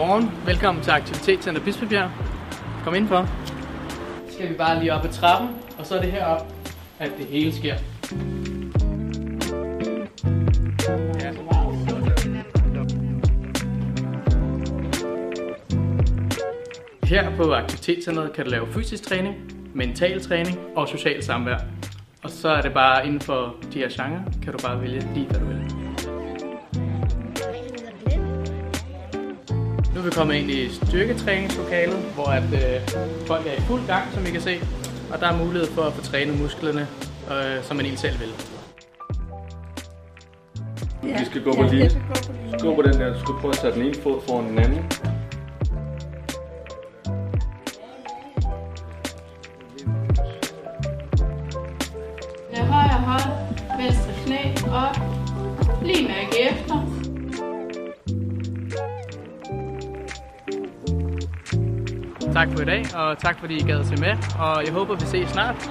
Godmorgen. Velkommen til Aktivitetscenter Bispebjerg. Kom indenfor. Så skal vi bare lige op ad trappen, og så er det heroppe, at det hele sker. Ja. Her på Aktivitetscenteret kan du lave fysisk træning, mental træning og social samvær. Og så er det bare inden for de her genrer, kan du bare vælge lige hvad du vil. Nu er vi kommet ind i styrketræningslokalet, hvor at, øh, folk er i fuld gang, som I kan se. Og der er mulighed for at få trænet musklerne, øh, som man egentlig selv vil. Vi skal gå på lige. Gå på den der. Du skal prøve at sætte den ene fod foran den anden. Med højre hånd, venstre knæ op. Lige mærke Tak for i dag, og tak fordi I gad at se med. Og jeg håber, vi ses snart.